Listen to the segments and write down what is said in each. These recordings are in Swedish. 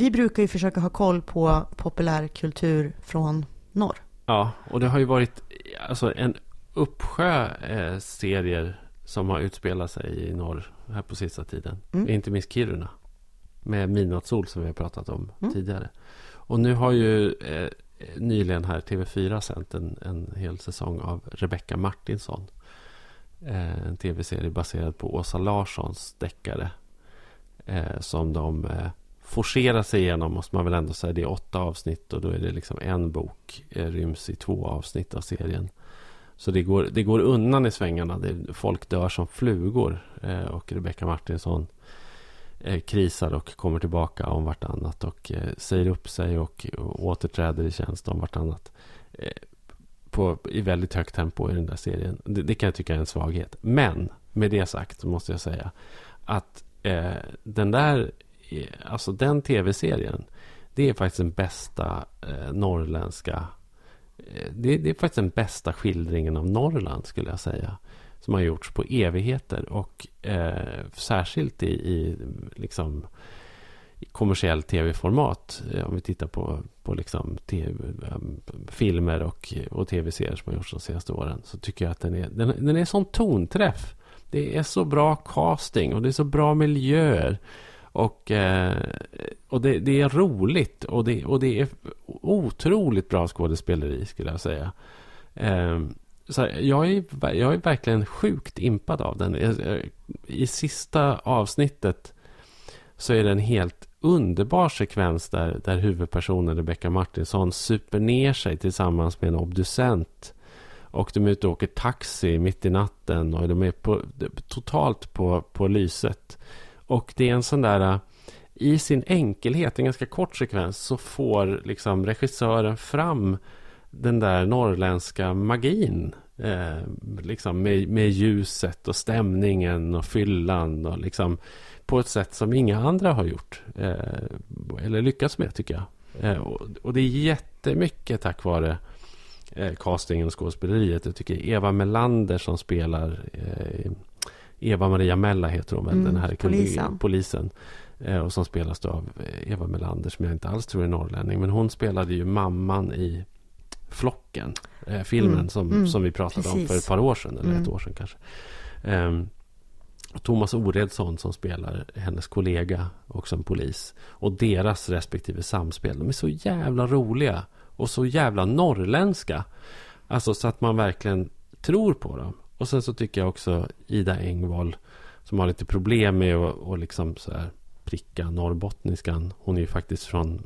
Vi brukar ju försöka ha koll på populärkultur från norr. Ja, och det har ju varit alltså, en uppsjö eh, serier som har utspelat sig i norr här på sista tiden. Mm. Inte minst Kiruna. Med Midnattssol som vi har pratat om Mm. tidigare. Och nu har ju eh, nyligen här TV4 sänt en, en hel säsong av Rebecca Martinsson. Eh, en tv-serie baserad på Åsa Larssons deckare. Eh, som de forcera sig igenom måste man väl ändå säga. Det är åtta avsnitt och då är det liksom en bok eh, ryms i två avsnitt av serien. Så det går, det går undan i svängarna. Det, folk dör som flugor. Eh, och Rebecca Martinsson eh, krisar och kommer tillbaka om vartannat. Och eh, säger upp sig och, och återträder i tjänst om vartannat. Eh, på, I väldigt högt tempo i den där serien. Det, det kan jag tycka är en svaghet. Men med det sagt så måste jag säga att eh, den där, Eh, alltså den tv-serien. Det är faktiskt den bästa eh, norrländska eh, det, det är faktiskt den bästa skildringen av Norrland skulle jag säga. Som har gjorts på evigheter. Och eh, särskilt i, i, liksom, i kommersiell tv-format. Eh, om vi tittar på, på liksom TV, filmer och, och tv-serier som har gjorts de senaste åren. Så tycker jag att den är, den, den är sån tonträff. Det är så bra casting och det är så bra miljöer. Och, eh, och det, det, är roligt och det, och det är otroligt bra skådespeleri skulle jag säga. Eh, så jag, är, jag är verkligen sjukt impad av den. I sista avsnittet så är det en helt underbar sekvens där, där huvudpersonen Rebecca Martinsson super ner sig tillsammans med en obducent. Och de är ute och åker taxi mitt i natten och de är på, totalt på, på lyset. Och det är en sån där... Äh, I sin enkelhet, en ganska kort sekvens, så får liksom regissören fram den där norrländska magin. Eh, liksom med, med ljuset och stämningen och fyllan. Och liksom på ett sätt som inga andra har gjort. Eh, eller lyckats med, tycker jag. Eh, och, och, det är jättemycket tack vare eh, castingen och skådespeleriet. Jag tycker Eva Melander som spelar eh, Eva-Maria Mella heter hon väl, Mm, den här polisen. polisen. Eh, och som spelas av eh, Eva Melander som jag inte alls tror är norrlänning. Men hon spelade ju mamman i Flocken. Eh, filmen Mm, som, mm, som vi pratade om precis. för ett par år sedan. Eller Mm. ett år sedan kanske. Och Thomas Oredsson som spelar hennes kollega. Också en polis. Och deras respektive samspel. De är så jävla roliga. Och så jävla norrländska. Alltså så att man verkligen tror på dem. Och sen så tycker jag också Ida Engvall som har lite problem med att och liksom så här pricka norrbottniskan. Hon är ju faktiskt från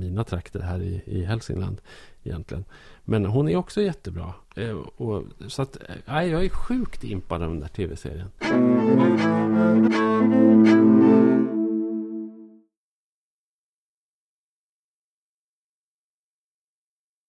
mina trakter här i, i Hälsingland egentligen. Men hon är också jättebra. Eh, och, så att, eh, jag är sjukt impad av den där tv-serien.